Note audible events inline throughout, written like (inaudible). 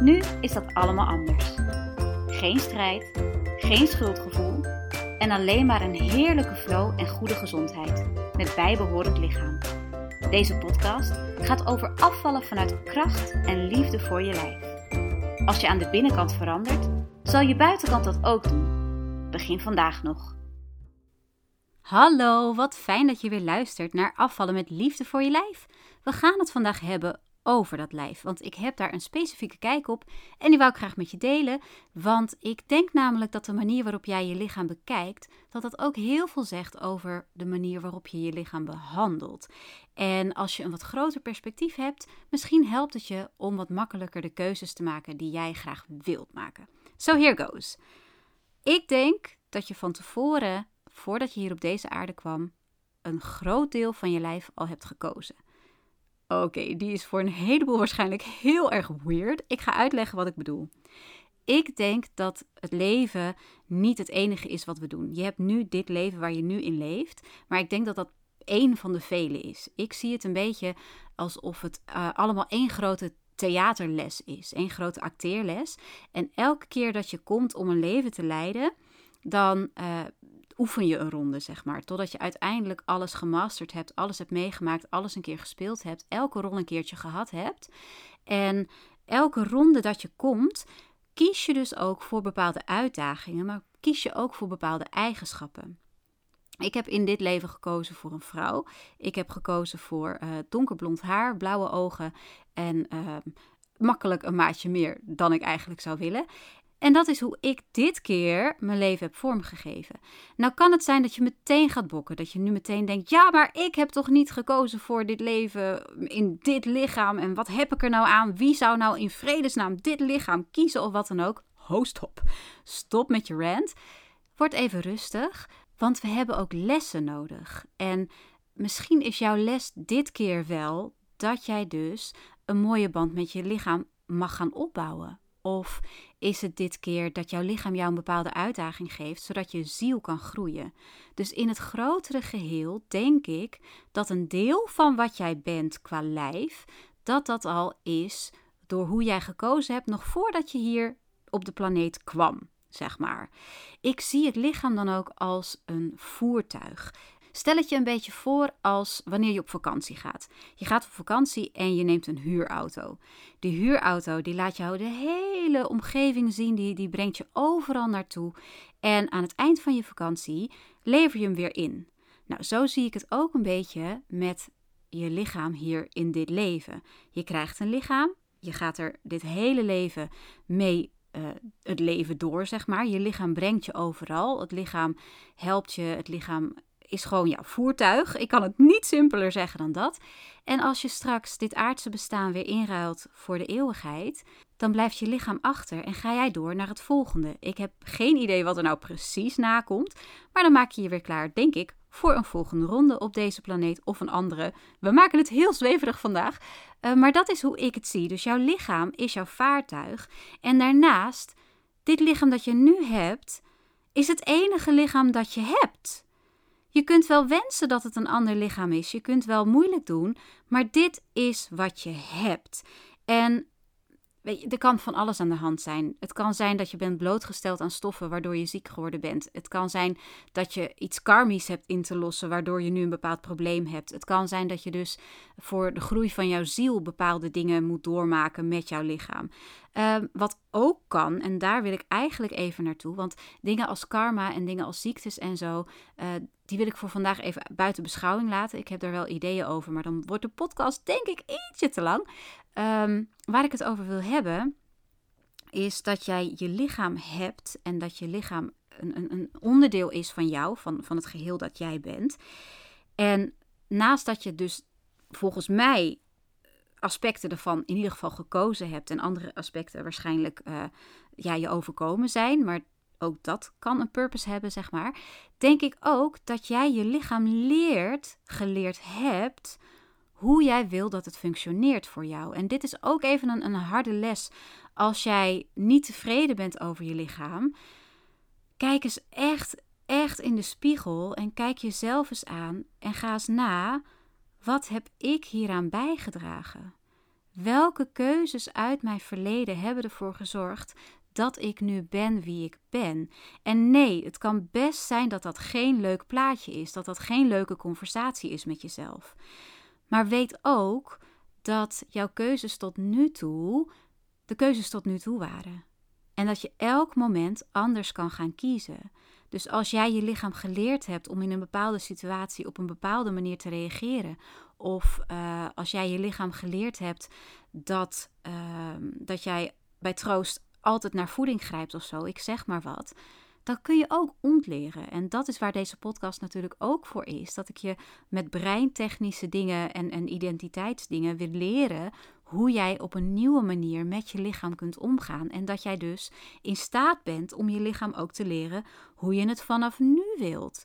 Nu is dat allemaal anders. Geen strijd, geen schuldgevoel en alleen maar een heerlijke flow en goede gezondheid met bijbehorend lichaam. Deze podcast gaat over afvallen vanuit kracht en liefde voor je lijf. Als je aan de binnenkant verandert, zal je buitenkant dat ook doen. Begin vandaag nog. Hallo, wat fijn dat je weer luistert naar Afvallen met liefde voor je lijf. We gaan het vandaag hebben over dat lijf. Want ik heb daar een specifieke kijk op en die wou ik graag met je delen. Want ik denk namelijk dat de manier waarop jij je lichaam bekijkt, dat dat ook heel veel zegt over de manier waarop je je lichaam behandelt. En als je een wat groter perspectief hebt, misschien helpt het je om wat makkelijker de keuzes te maken die jij graag wilt maken. So here goes. Ik denk dat je van tevoren, voordat je hier op deze aarde kwam, een groot deel van je lijf al hebt gekozen. Oké, die is voor een heleboel waarschijnlijk heel erg weird. Ik ga uitleggen wat ik bedoel. Ik denk dat het leven niet het enige is wat we doen. Je hebt nu dit leven waar je nu in leeft, maar ik denk dat dat één van de vele is. Ik zie het een beetje alsof het uh, allemaal één grote theaterles is, één grote acteerles. En elke keer dat je komt om een leven te leiden, dan uh, oefen je een ronde, zeg maar. Totdat je uiteindelijk alles gemasterd hebt, alles hebt meegemaakt, alles een keer gespeeld hebt, elke rol een keertje gehad hebt. En elke ronde dat je komt, kies je dus ook voor bepaalde uitdagingen, maar kies je ook voor bepaalde eigenschappen. Ik heb in dit leven gekozen voor een vrouw. Ik heb gekozen voor uh, donkerblond haar, blauwe ogen en uh, makkelijk een maatje meer dan ik eigenlijk zou willen. En dat is hoe ik dit keer mijn leven heb vormgegeven. Nou kan het zijn dat je meteen gaat bokken. Dat je nu meteen denkt: ja, maar ik heb toch niet gekozen voor dit leven in dit lichaam. En wat heb ik er nou aan? Wie zou nou in vredesnaam dit lichaam kiezen of wat dan ook? Ho, stop. Stop met je rant. Word even rustig, want we hebben ook lessen nodig. En misschien is jouw les dit keer wel dat jij dus een mooie band met je lichaam mag gaan opbouwen. Of is het dit keer dat jouw lichaam jou een bepaalde uitdaging geeft, zodat je ziel kan groeien? Dus in het grotere geheel denk ik dat een deel van wat jij bent qua lijf, dat dat al is door hoe jij gekozen hebt nog voordat je hier op de planeet kwam, zeg maar. Ik zie het lichaam dan ook als een voertuig. Stel het je een beetje voor als wanneer je op vakantie gaat. Je gaat op vakantie en je neemt een huurauto. Die huurauto die laat jou de hele omgeving zien, die, die brengt je overal naartoe. En aan het eind van je vakantie lever je hem weer in. Nou, zo zie ik het ook een beetje met je lichaam hier in dit leven. Je krijgt een lichaam, je gaat er dit hele leven mee uh, het leven door, zeg maar. Je lichaam brengt je overal. Het lichaam helpt je, het lichaam is gewoon jouw voertuig. Ik kan het niet simpeler zeggen dan dat. En als je straks dit aardse bestaan weer inruilt voor de eeuwigheid, dan blijft je lichaam achter en ga jij door naar het volgende. Ik heb geen idee wat er nou precies nakomt, maar dan maak je je weer klaar, denk ik, voor een volgende ronde op deze planeet of een andere. We maken het heel zweverig vandaag, uh, maar dat is hoe ik het zie. Dus jouw lichaam is jouw vaartuig. En daarnaast, dit lichaam dat je nu hebt, is het enige lichaam dat je hebt. Je kunt wel wensen dat het een ander lichaam is. Je kunt wel moeilijk doen, maar dit is wat je hebt. En Weet je, er kan van alles aan de hand zijn. Het kan zijn dat je bent blootgesteld aan stoffen waardoor je ziek geworden bent. Het kan zijn dat je iets karmisch hebt in te lossen waardoor je nu een bepaald probleem hebt. Het kan zijn dat je dus voor de groei van jouw ziel bepaalde dingen moet doormaken met jouw lichaam. Ehm, wat ook kan, en daar wil ik eigenlijk even naartoe, want dingen als karma en dingen als ziektes en zo, uh, die wil ik voor vandaag even buiten beschouwing laten. Ik heb daar wel ideeën over, maar dan wordt de podcast denk ik ietsje te lang. Um, waar ik het over wil hebben, is dat jij je lichaam hebt en dat je lichaam een, een, onderdeel is van jou, van, van het geheel dat jij bent. En naast dat je dus volgens mij aspecten ervan in ieder geval gekozen hebt en andere aspecten waarschijnlijk uh, ja, je overkomen zijn, maar ook dat kan een purpose hebben, zeg maar. Denk ik ook dat jij je lichaam leert, geleerd hebt, hoe jij wil dat het functioneert voor jou. En dit is ook even een, een harde les. Als jij niet tevreden bent over je lichaam, kijk eens echt, echt in de spiegel en kijk jezelf eens aan en ga eens na. Wat heb ik hieraan bijgedragen? Welke keuzes uit mijn verleden hebben ervoor gezorgd dat ik nu ben wie ik ben. En nee, het kan best zijn dat dat geen leuk plaatje is, dat dat geen leuke conversatie is met jezelf. Maar weet ook dat jouw keuzes tot nu toe de keuzes tot nu toe waren. En dat je elk moment anders kan gaan kiezen. Dus als jij je lichaam geleerd hebt om in een bepaalde situatie op een bepaalde manier te reageren, of uh, als jij je lichaam geleerd hebt dat, uh, dat jij bij troost altijd naar voeding grijpt of zo, ik zeg maar wat, dan kun je ook ontleren. En dat is waar deze podcast natuurlijk ook voor is. Dat ik je met breintechnische dingen en, en identiteitsdingen wil leren hoe jij op een nieuwe manier met je lichaam kunt omgaan. En dat jij dus in staat bent om je lichaam ook te leren hoe je het vanaf nu wilt.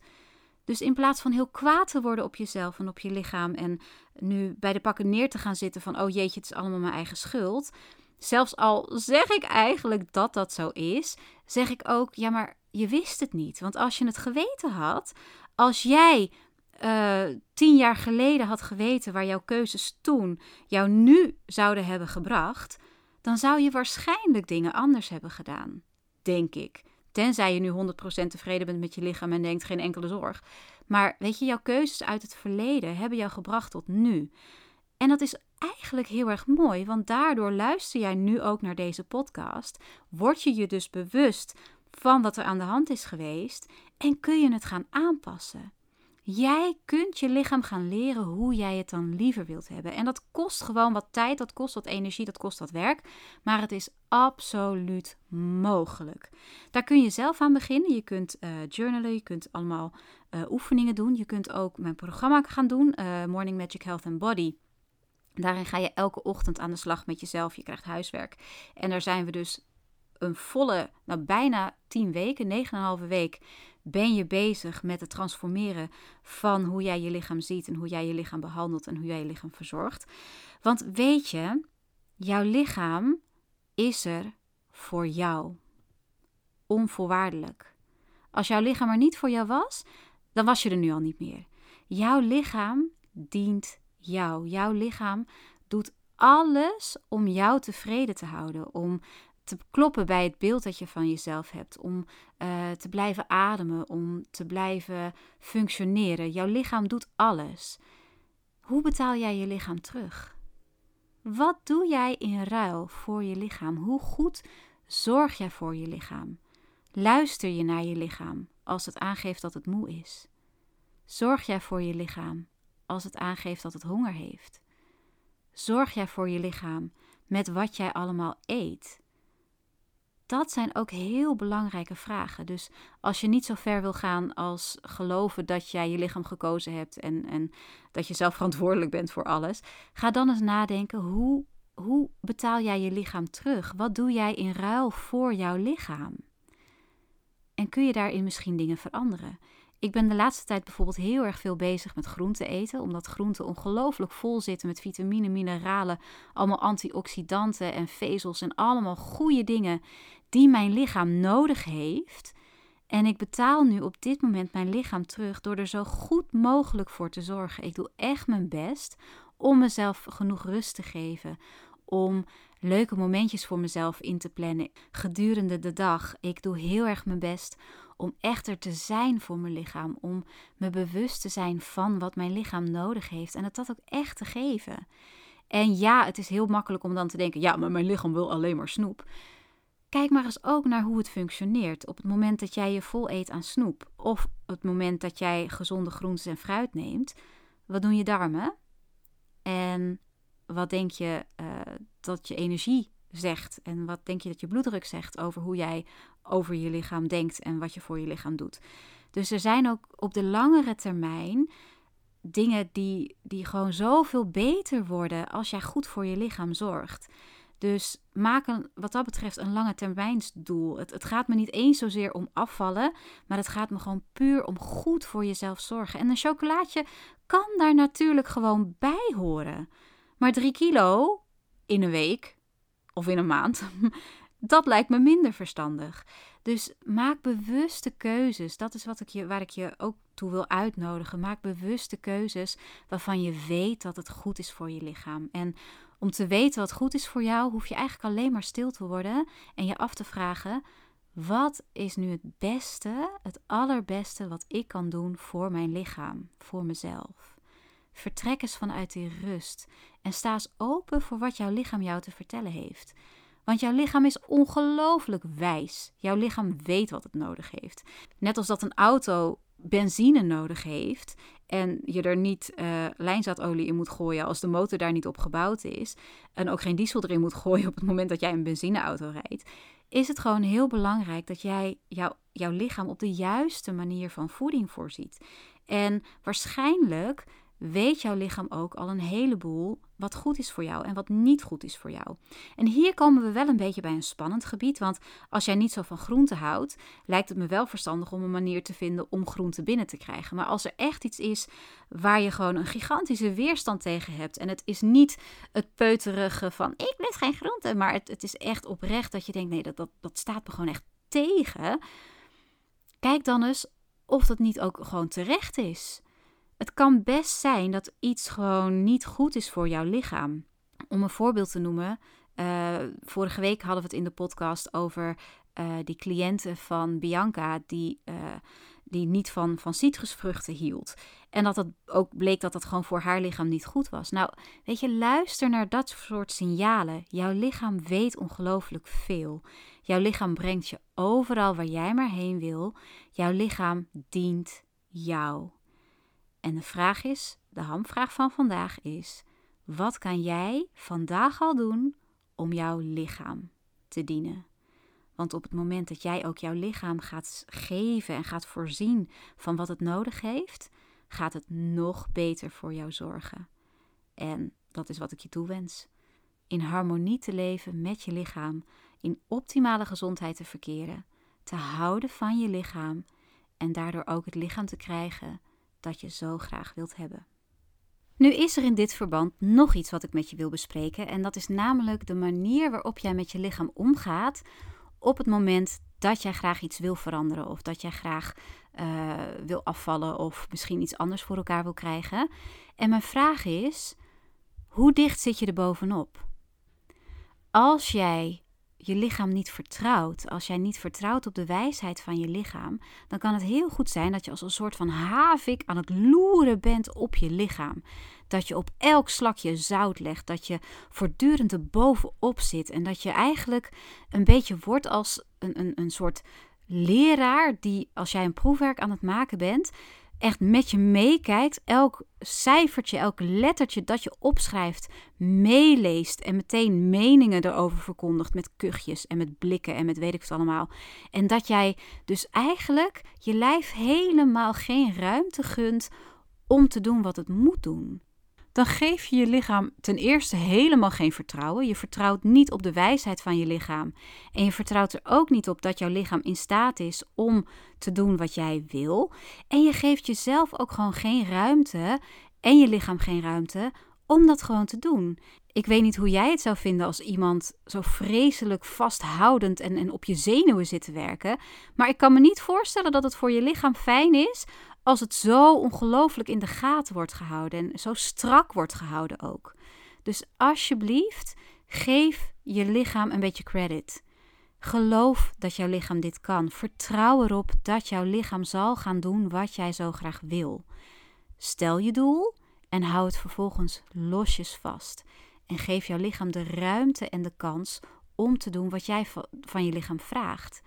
Dus in plaats van heel kwaad te worden op jezelf en op je lichaam en nu bij de pakken neer te gaan zitten van oh jeetje, het is allemaal mijn eigen schuld, Zelfs al zeg ik eigenlijk dat dat zo is, zeg ik ook, ja, maar je wist het niet. Want als je het geweten had, als jij uh, tien jaar geleden had geweten waar jouw keuzes toen jou nu zouden hebben gebracht, dan zou je waarschijnlijk dingen anders hebben gedaan. Denk ik. Tenzij je nu 100% tevreden bent met je lichaam en denkt geen enkele zorg. Maar weet je, jouw keuzes uit het verleden hebben jou gebracht tot nu. En dat is eigenlijk heel erg mooi, want daardoor luister jij nu ook naar deze podcast. Word je je dus bewust van wat er aan de hand is geweest en kun je het gaan aanpassen. Jij kunt je lichaam gaan leren hoe jij het dan liever wilt hebben. En dat kost gewoon wat tijd, dat kost wat energie, dat kost wat werk. Maar het is absoluut mogelijk. Daar kun je zelf aan beginnen. Je kunt uh, journalen, je kunt allemaal uh, oefeningen doen. Je kunt ook mijn programma gaan doen, uh, Morning Magic Health and Body. Daarin ga je elke ochtend aan de slag met jezelf. Je krijgt huiswerk. En daar zijn we dus een volle, nou bijna tien weken, negen en een halve week, ben je bezig met het transformeren van hoe jij je lichaam ziet en hoe jij je lichaam behandelt en hoe jij je lichaam verzorgt. Want weet je, jouw lichaam is er voor jou. Onvoorwaardelijk. Als jouw lichaam er niet voor jou was, dan was je er nu al niet meer. Jouw lichaam dient jou. Jouw lichaam doet alles om jou tevreden te houden. Om te kloppen bij het beeld dat je van jezelf hebt. Om uh, te blijven ademen. Om te blijven functioneren. Jouw lichaam doet alles. Hoe betaal jij je lichaam terug? Wat doe jij in ruil voor je lichaam? Hoe goed zorg jij voor je lichaam? Luister je naar je lichaam als het aangeeft dat het moe is? Zorg jij voor je lichaam als het aangeeft dat het honger heeft? Zorg jij voor je lichaam met wat jij allemaal eet? Dat zijn ook heel belangrijke vragen. Dus als je niet zo ver wil gaan als geloven dat jij je lichaam gekozen hebt en, en dat je zelf verantwoordelijk bent voor alles, ga dan eens nadenken: hoe, hoe betaal jij je lichaam terug? Wat doe jij in ruil voor jouw lichaam? En kun je daarin misschien dingen veranderen? Ik ben de laatste tijd bijvoorbeeld heel erg veel bezig met groenten eten, omdat groenten ongelooflijk vol zitten met vitamine, mineralen, allemaal antioxidanten en vezels en allemaal goede dingen die mijn lichaam nodig heeft. En ik betaal nu op dit moment mijn lichaam terug door er zo goed mogelijk voor te zorgen. Ik doe echt mijn best om mezelf genoeg rust te geven, om leuke momentjes voor mezelf in te plannen gedurende de dag. Ik doe heel erg mijn best om echter te zijn voor mijn lichaam, om me bewust te zijn van wat mijn lichaam nodig heeft en het dat ook echt te geven. En ja, het is heel makkelijk om dan te denken: ja, maar mijn lichaam wil alleen maar snoep. Kijk maar eens ook naar hoe het functioneert op het moment dat jij je vol eet aan snoep of het moment dat jij gezonde groentes en fruit neemt. Wat doen je darmen? En wat denk je uh, dat je energie zegt? En wat denk je dat je bloeddruk zegt over hoe jij over je lichaam denkt en wat je voor je lichaam doet? Dus er zijn ook op de langere termijn dingen die, die gewoon zoveel beter worden als jij goed voor je lichaam zorgt. Dus maak een, wat dat betreft een lange termijnsdoel. Het, het gaat me niet eens zozeer om afvallen, maar het gaat me gewoon puur om goed voor jezelf zorgen. En een chocolaatje kan daar natuurlijk gewoon bij horen. Maar drie kilo in een week of in een maand, (laughs) dat lijkt me minder verstandig. Dus maak bewuste keuzes. Dat is wat ik je, waar ik je ook toe wil uitnodigen. Maak bewuste keuzes waarvan je weet dat het goed is voor je lichaam. En om te weten wat goed is voor jou, hoef je eigenlijk alleen maar stil te worden en je af te vragen: wat is nu het beste, het allerbeste wat ik kan doen voor mijn lichaam, voor mezelf? Vertrek eens vanuit die rust en sta eens open voor wat jouw lichaam jou te vertellen heeft. Want jouw lichaam is ongelooflijk wijs. Jouw lichaam weet wat het nodig heeft. Net als dat een auto benzine nodig heeft en je er niet uh, lijnzaadolie in moet gooien als de motor daar niet op gebouwd is en ook geen diesel erin moet gooien op het moment dat jij een benzineauto rijdt, is het gewoon heel belangrijk dat jij jou, jouw lichaam op de juiste manier van voeding voorziet. En waarschijnlijk weet jouw lichaam ook al een heleboel wat goed is voor jou en wat niet goed is voor jou. En hier komen we wel een beetje bij een spannend gebied, want als jij niet zo van groente houdt, lijkt het me wel verstandig om een manier te vinden om groente binnen te krijgen. Maar als er echt iets is waar je gewoon een gigantische weerstand tegen hebt en het is niet het peuterige van ik lust geen groente, maar het, het is echt oprecht dat je denkt nee, dat, dat, dat staat me gewoon echt tegen. Kijk dan eens of dat niet ook gewoon terecht is. Het kan best zijn dat iets gewoon niet goed is voor jouw lichaam. Om een voorbeeld te noemen, uh, vorige week hadden we het in de podcast over uh, die cliënten van Bianca die, uh, die niet van, van citrusvruchten hield. En dat het ook bleek dat dat gewoon voor haar lichaam niet goed was. Nou, weet je, luister naar dat soort signalen. Jouw lichaam weet ongelooflijk veel. Jouw lichaam brengt je overal waar jij maar heen wil. Jouw lichaam dient jou. En de vraag is, de hamvraag van vandaag is: wat kan jij vandaag al doen om jouw lichaam te dienen? Want op het moment dat jij ook jouw lichaam gaat geven en gaat voorzien van wat het nodig heeft, gaat het nog beter voor jou zorgen. En dat is wat ik je toewens. In harmonie te leven met je lichaam, in optimale gezondheid te verkeren, te houden van je lichaam en daardoor ook het lichaam te krijgen dat je zo graag wilt hebben. Nu is er in dit verband nog iets wat ik met je wil bespreken. En dat is namelijk de manier waarop jij met je lichaam omgaat op het moment dat jij graag iets wil veranderen. Of dat jij graag uh, wil afvallen of misschien iets anders voor elkaar wil krijgen. En mijn vraag is, hoe dicht zit je er bovenop? Als jij je lichaam niet vertrouwt, als jij niet vertrouwt op de wijsheid van je lichaam, dan kan het heel goed zijn dat je als een soort van havik aan het loeren bent op je lichaam. Dat je op elk slakje zout legt, dat je voortdurend er bovenop zit en dat je eigenlijk een beetje wordt als een, een, een soort leraar die, als jij een proefwerk aan het maken bent, echt met je meekijkt. Elk cijfertje, elk lettertje dat je opschrijft, meeleest en meteen meningen erover verkondigt met kuchjes en met blikken en met weet ik wat allemaal. En dat jij dus eigenlijk je lijf helemaal geen ruimte gunt om te doen wat het moet doen dan geef je je lichaam ten eerste helemaal geen vertrouwen. Je vertrouwt niet op de wijsheid van je lichaam. En je vertrouwt er ook niet op dat jouw lichaam in staat is om te doen wat jij wil. En je geeft jezelf ook gewoon geen ruimte en je lichaam geen ruimte om dat gewoon te doen. Ik weet niet hoe jij het zou vinden als iemand zo vreselijk vasthoudend en, en op je zenuwen zit te werken. Maar ik kan me niet voorstellen dat het voor je lichaam fijn is als het zo ongelooflijk in de gaten wordt gehouden en zo strak wordt gehouden ook. Dus alsjeblieft, geef je lichaam een beetje credit. Geloof dat jouw lichaam dit kan. Vertrouw erop dat jouw lichaam zal gaan doen wat jij zo graag wil. Stel je doel en hou het vervolgens losjes vast. En geef jouw lichaam de ruimte en de kans om te doen wat jij van je lichaam vraagt.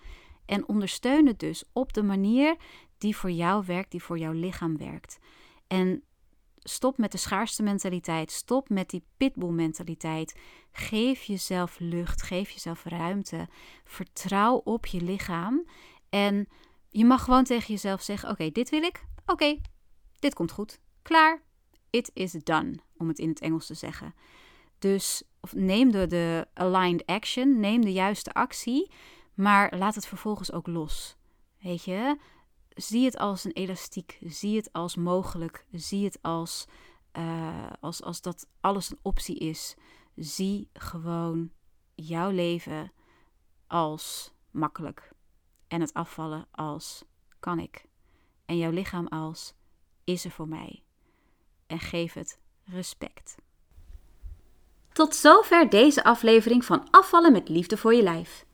En ondersteun het dus op de manier die voor jou werkt, die voor jouw lichaam werkt. En stop met de schaarste mentaliteit. Stop met die pitbull mentaliteit. Geef jezelf lucht, geef jezelf ruimte. Vertrouw op je lichaam. En je mag gewoon tegen jezelf zeggen: Oké, dit wil ik. Oké, dit komt goed. Klaar. it is done, om het in het Engels te zeggen. Dus neem de, de aligned action, neem de juiste actie, maar laat het vervolgens ook los. Weet je, zie het als een elastiek, zie het als mogelijk, zie het als, uh, als, als dat alles een optie is. Zie gewoon jouw leven als makkelijk en het afvallen als kan ik. En jouw lichaam als is er voor mij. En geef het respect. Tot zover deze aflevering van Afvallen met Liefde voor je lijf.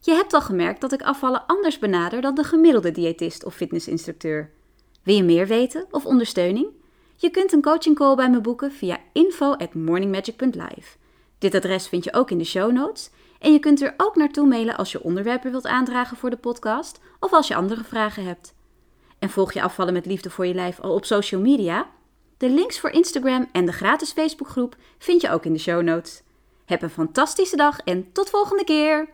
Je hebt al gemerkt dat ik afvallen anders benader dan de gemiddelde diëtist of fitnessinstructeur. Wil je meer weten of ondersteuning? Je kunt een coaching call bij me boeken via info at morningmagic.live. Dit adres vind je ook in de show notes. En je kunt er ook naartoe mailen als je onderwerpen wilt aandragen voor de podcast of als je andere vragen hebt. En volg je afvallen met liefde voor je lijf al op social media? De links voor Instagram en de gratis Facebookgroep vind je ook in de show notes. Heb een fantastische dag en tot volgende keer!